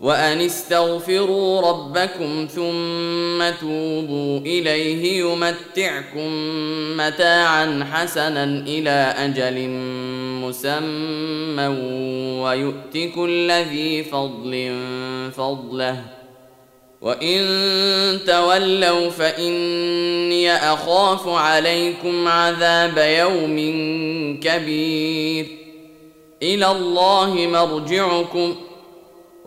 وأن استغفروا ربكم ثم توبوا إليه يمتعكم متاعا حسنا إلى أجل مسمى ويؤت كل ذي فضل فضله. وإن تولوا فإني أخاف عليكم عذاب يوم كبير. إلى الله مرجعكم ۖ.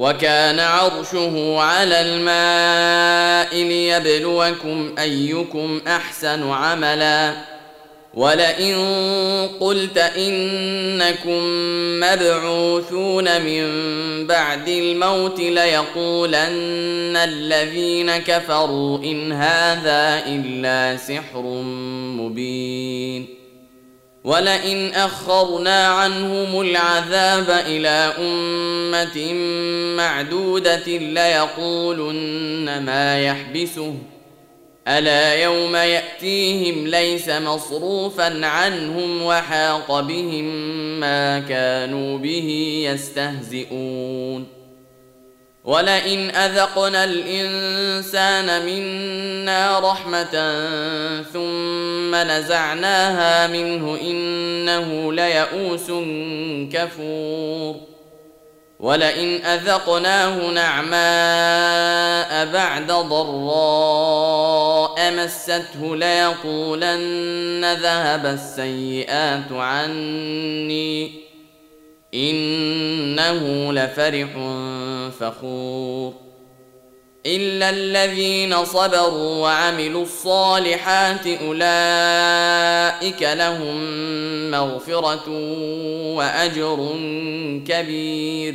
وكان عرشه على الماء ليبلوكم أيكم أحسن عملا. ولئن قلت إنكم مبعوثون من بعد الموت ليقولن الذين كفروا إن هذا إلا سحر مبين. ولئن أخرنا عنهم العذاب إلى أمة معدودة ليقولن ما يحبسه. ألا يوم يأتيهم ليس مصروفا عنهم وحاق بهم ما كانوا به يستهزئون. ولئن اذقنا الانسان منا رحمه ثم نزعناها منه انه ليئوس كفور ولئن اذقناه نعماء بعد ضراء مسته ليقولن ذهب السيئات عني إنه لفرح فخور. إلا الذين صبروا وعملوا الصالحات أولئك لهم مغفرة وأجر كبير.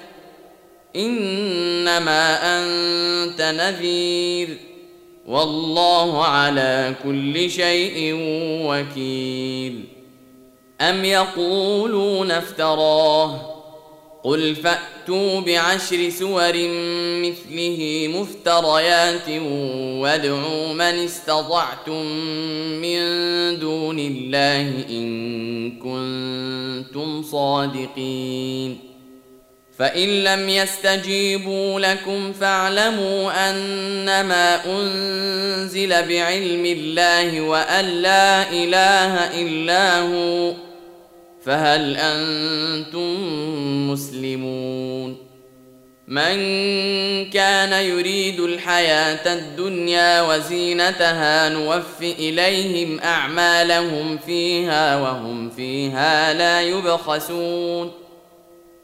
إنما أنت نذير. والله على كل شيء وكيل. أم يقولون افتراه؟ قل فأتوا بعشر سور مثله مفتريات وادعوا من استطعتم من دون الله إن كنتم صادقين. فان لم يستجيبوا لكم فاعلموا انما انزل بعلم الله وان لا اله الا هو فهل أنتم مسلمون من كان يريد الحياة الدنيا وزينتها نوف اليهم اعمالهم فيها وهم فيها لا يبخسون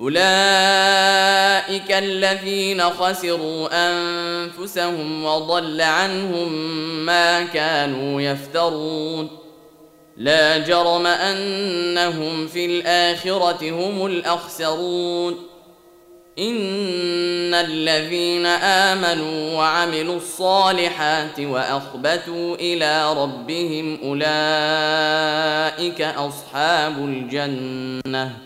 أولئك الذين خسروا أنفسهم وضل عنهم ما كانوا يفترون. لا جرم أنهم في الآخرة هم الأخسرون. إن الذين آمنوا وعملوا الصالحات وأخبتوا إلى ربهم أولئك أصحاب الجنة.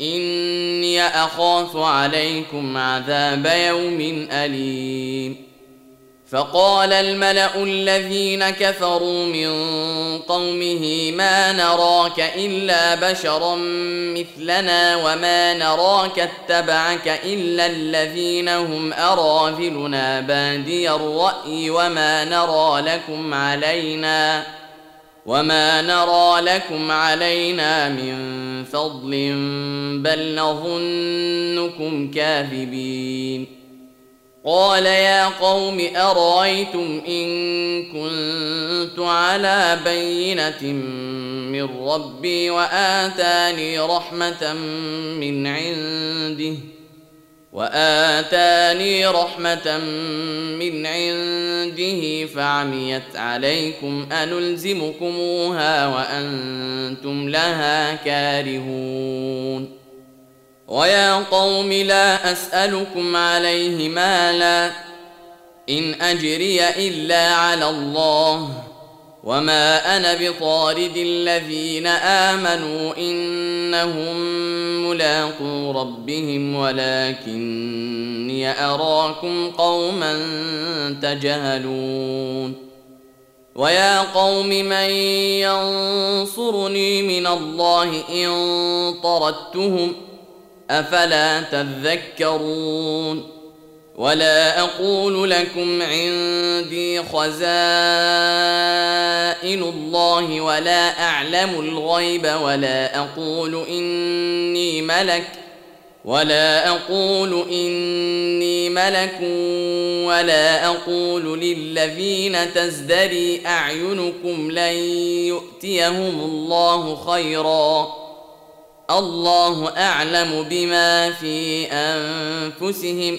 إني أخاف عليكم عذاب يوم أليم. فقال الملأ الذين كفروا من قومه ما نراك إلا بشرا مثلنا وما نراك اتبعك إلا الذين هم أراذلنا. بادي الرأي وما نرى لكم علينا. وما نرى لكم علينا من فضل بل نظنكم كاذبين قال يا قوم ارايتم ان كنت على بينه من ربي واتاني رحمه من عنده وآتاني رحمة من عنده فعميت عليكم أنلزمكموها وأنتم لها كارهون. ويا قوم لا أسألكم عليه مالا إن أجري إلا على الله. وما أنا بطارد الذين امنوا انهم ملاقو ربهم ولكني اراكم قوما تجهلون ويا قوم من ينصرني من الله ان طردتهم افلا تذكرون ولا أقول لكم عندي خزائن الله ولا اعلم الغيب ولا أقول اني ملك ولا أقول اني ملك ولا أقول للذين تزدري اعينكم لن يؤتيهم الله خيرا الله اعلم بما في انفسهم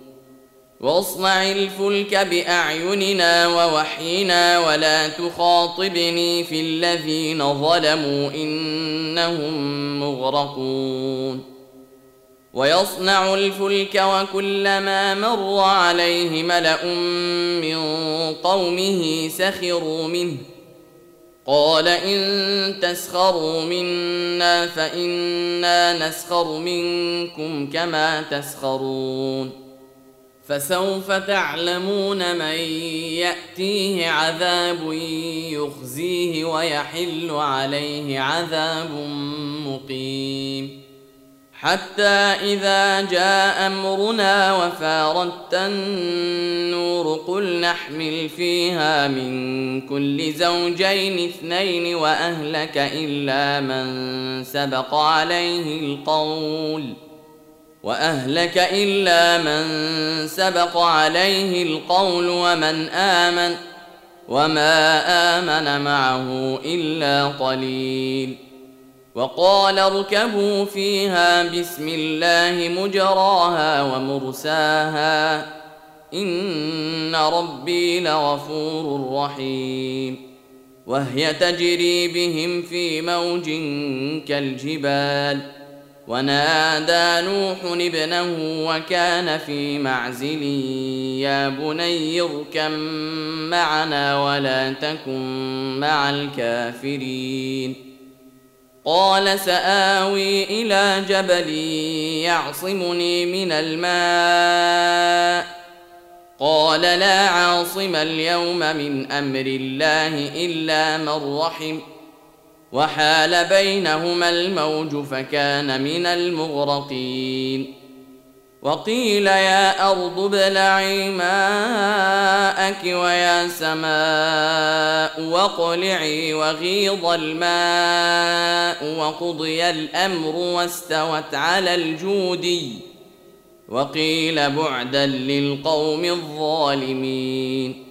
واصنع الفلك بأعيننا ووحينا ولا تخاطبني في الذين ظلموا إنهم مغرقون. ويصنع الفلك وكلما مر عليه ملأ من قومه سخروا منه. قال إن تسخروا منا فإنا نسخر منكم كما تسخرون. فسوف تعلمون من يأتيه عذاب يخزيه ويحل عليه عذاب مقيم. حتى إذا جاء أمرنا وفارت النور قل نحمل فيها من كل زوجين اثنين وأهلك إلا من سبق عليه القول. وأهلك إلا من سبق عليه القول ومن آمن وما آمن معه إلا قليل وقال اركبوا فيها بسم الله مجراها ومرساها ان ربي لغفور رحيم وهي تجري بهم في موج كالجبال ونادى نوح ابنه وكان في معزل يا بني اركم معنا ولا تكن مع الكافرين. قال سآوي إلى جبل يعصمني من الماء. قال لا عاصم اليوم من أمر الله إلا من رحم. وحال بينهما الموج فكان من المغرقين. وقيل يا أرض ابلعي ماءك ويا سماء واقلعي وغيض الماء وقضي الأمر واستوت على الجودي. وقيل بعدا للقوم الظالمين.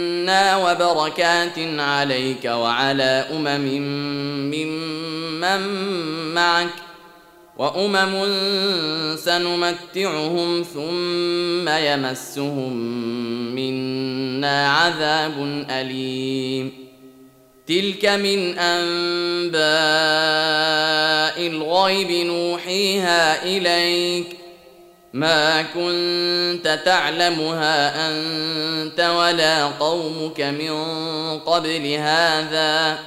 وبركات عليك وعلى أمم ممن معك وأمم سنمتعهم ثم يمسهم منا عذاب أليم. تلك من أنباء الغيب نوحيها إليك. ما كنت تعلمها أنت ولا قومك من قبل هذا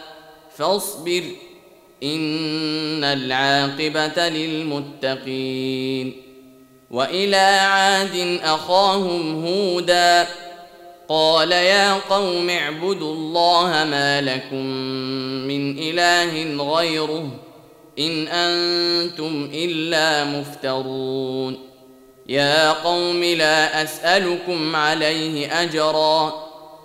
فاصبر إن العاقبة للمتقين. وإلى عاد أخاهم هودا قال يا قوم اعبدوا الله ما لكم من إله غيره إن أنتم إلا مفترون. يا قوم لا أسألكم عليه أجرا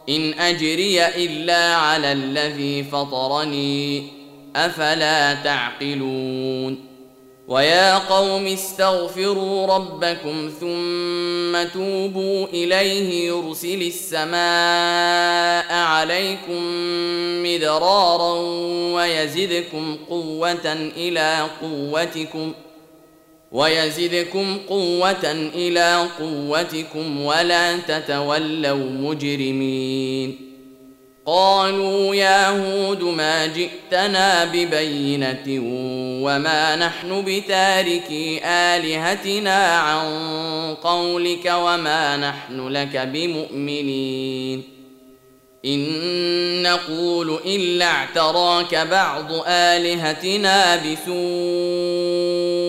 إن أجري إلا على الذي فطرني أفلا تعقلون؟ ويا قوم استغفروا ربكم ثم توبوا إليه يرسل السماء عليكم مدرارا ويزدكم قوة إلى قوتكم ويزدكم قوة إلى قوتكم ولا تتولوا مجرمين. قالوا يا هود ما جئتنا ببينة وما نحن بتاركي آلهتنا عن قولك وما نحن لك بمؤمنين. إن نقول إلا اعتراك بعض آلهتنا بسوء.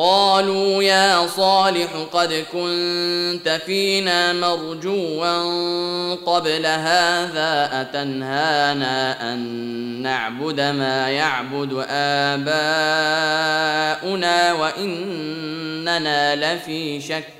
قالوا يا صالح قد كنت فينا مرجوا قبل هذا أتنهانا أن نعبد ما يعبد آباؤنا وإننا لفي شك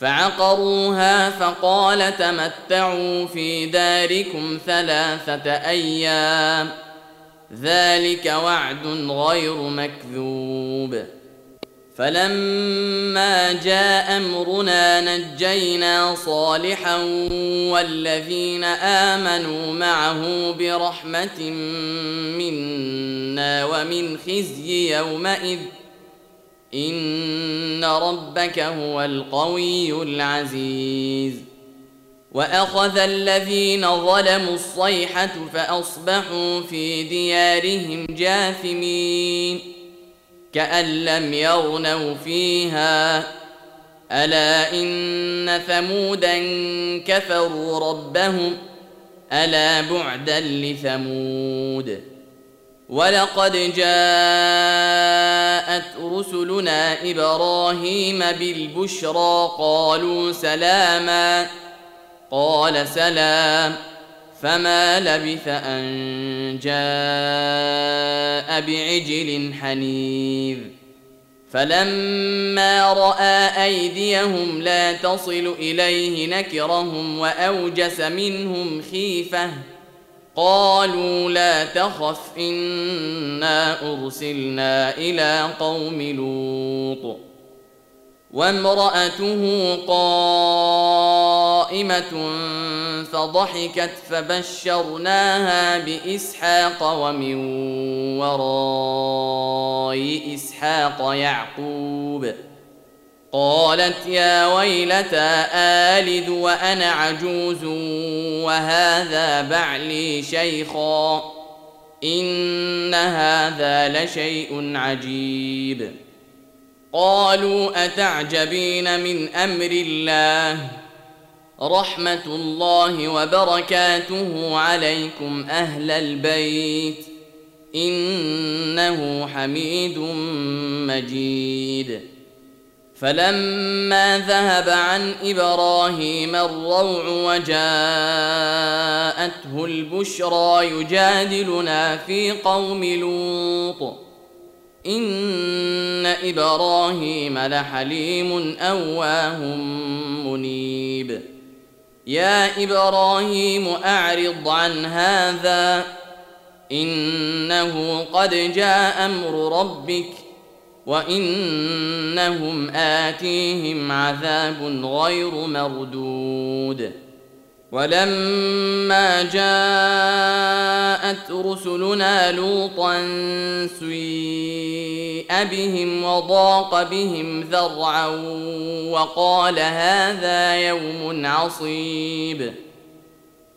فعقروها فقال تمتعوا في داركم ثلاثة أيام. ذلك وعد غير مكذوب. فلما جاء أمرنا نجينا صالحا والذين آمنوا معه برحمة منا ومن خزي يومئذ إن ربك هو القوي العزيز. وأخذ الذين ظلموا الصيحة فأصبحوا في ديارهم جاثمين. كأن لم يغنوا فيها. ألا إن ثمودا كفروا ربهم. ألا بعدا لثمود. ولقد جاءت رسلنا إبراهيم بالبشرى قالوا سلاما قال سلام فما لبث أن جاء بعجل حنيذ. فلما رأى أيديهم لا تصل إليه نكرهم وأوجس منهم خيفة. قالوا لا تخف إنا أرسلنا إلى قوم لوط. وامرأته قائمة فضحكت فبشرناها بإسحاق ومن وراء إسحاق يعقوب. قالت يا ويلتى آلد وأنا عجوز وهذا بعلي شيخا إن هذا لشيء عجيب. قالوا أتعجبين من أمر الله؟ رحمة الله وبركاته عليكم أهل البيت. إنه حميد مجيد. فلما ذهب عن إبراهيم الروع وجاءته البشرى يجادلنا في قوم لوط. إن إبراهيم لحليم أواه منيب. يا إبراهيم أعرض عن هذا. إنه قد جاء أمر ربك وانهم اتيهم عذاب غير مردود. ولما جاءت رسلنا لوطا سيء بهم وضاق بهم ذرعا وقال هذا يوم عصيب.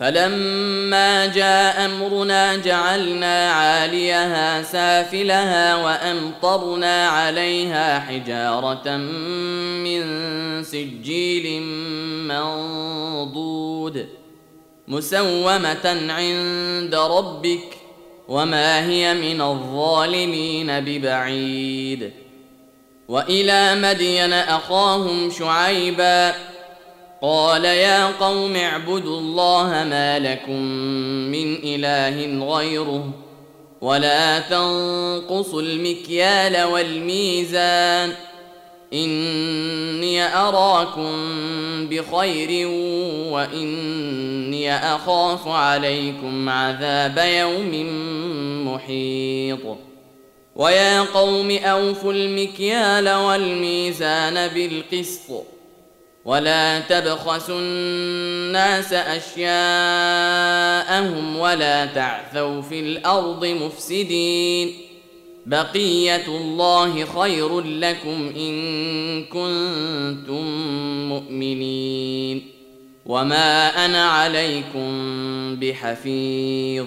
فلما جاء أمرنا جعلنا عاليها سافلها وأمطرنا عليها حجارة من سجيل منضود مسومة عند ربك وما هي من الظالمين ببعيد. وإلى مدين أخاهم شعيبا قال يا قوم اعبدوا الله ما لكم من إله غيره ولا تنقصوا المكيال والميزان إني أراكم بخير وإني أخاف عليكم عذاب يوم محيط ويا قوم أوفوا المكيال والميزان بالقسط ولا تبخسوا الناس اشياءهم ولا تعثوا في الأرض مفسدين بقيه الله خير لكم ان كنتم مؤمنين وما أنا عليكم بحفيظ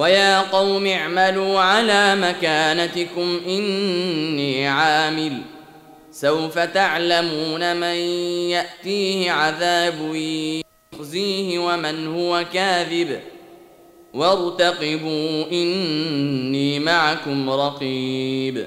ويا قوم اعملوا على مكانتكم إني عامل. سوف تعلمون من يأتيه عذاب يخزيه ومن هو كاذب. وارتقبوا إني معكم رقيب.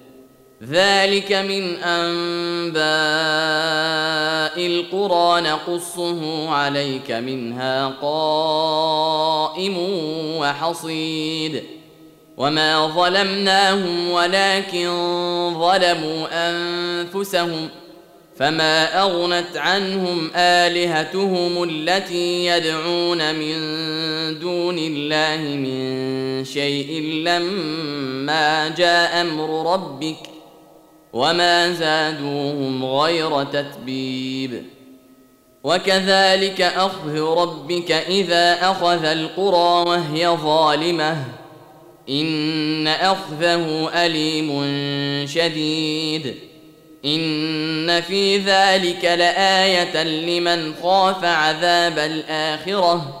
ذلك من أنباء القرى نقصه عليك منها قائم وحصيد. وما ظلمناهم ولكن ظلموا أنفسهم فما أغنت عنهم آلهتهم التي يدعون من دون الله من شيء لما جاء أمر ربك وما زادوهم غير تتبيب وكذلك اخذ ربك اذا اخذ القرى وهي ظالمه ان اخذه اليم شديد ان في ذلك لايه لمن خاف عذاب الاخره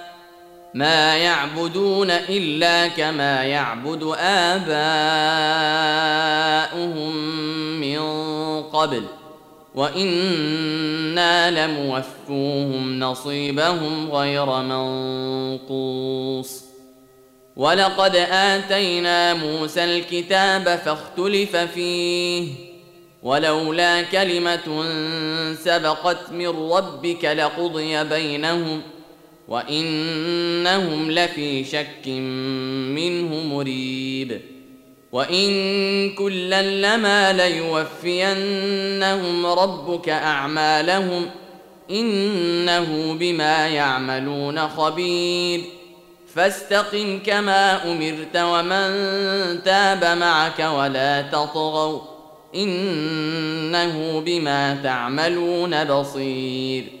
ما يعبدون الا كما يعبد اباؤهم من قبل وأنا لموفوهم نصيبهم غير منقوص ولقد اتينا موسى الكتاب فاختلف فيه ولولا كلمه سبقت من ربك لقضي بينهم وإنهم لفي شك منه مريب. وإن كلا لما ليوفينهم ربك أعمالهم إنه بما يعملون خبير. فاستقم كما أمرت ومن تاب معك ولا تطغوا إنه بما تعملون بصير.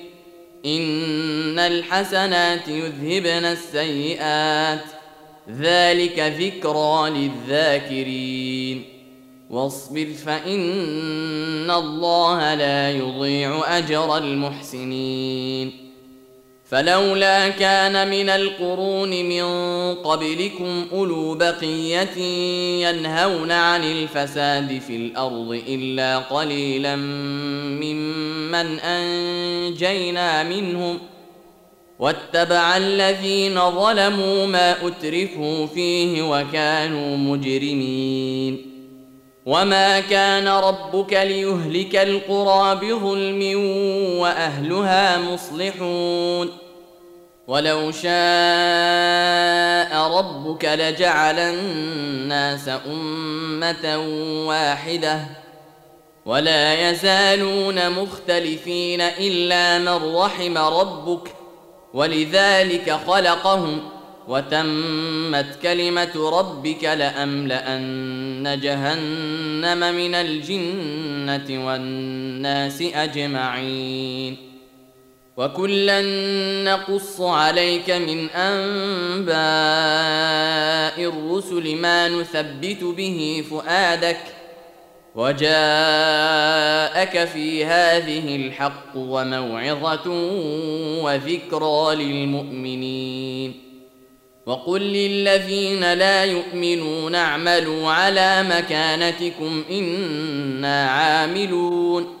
إن الحسنات يذهبن السيئات. ذلك ذكرى للذاكرين. واصبر فإن الله لا يضيع أجر المحسنين. فلولا كان من القرون من قبلكم أولو بقية ينهون عن الفساد في الأرض إلا قليلا ممن أنجينا منهم واتبع الذين ظلموا ما أترفوا فيه وكانوا مجرمين وما كان ربك ليهلك القرى بظلم وأهلها مصلحون ولو شاء ربك لجعل الناس أمة واحدة ولا يزالون مختلفين إلا من رحم ربك ولذلك خلقهم وتمت كلمة ربك لأملأن جهنم من الجنة والناس أجمعين وكلا نقص عليك من انباء الرسل ما نثبت به فؤادك وجاءك في هذه الحق وموعظه وذكرى للمؤمنين وقل للذين لا يؤمنون اعملوا على مكانتكم أنا عاملون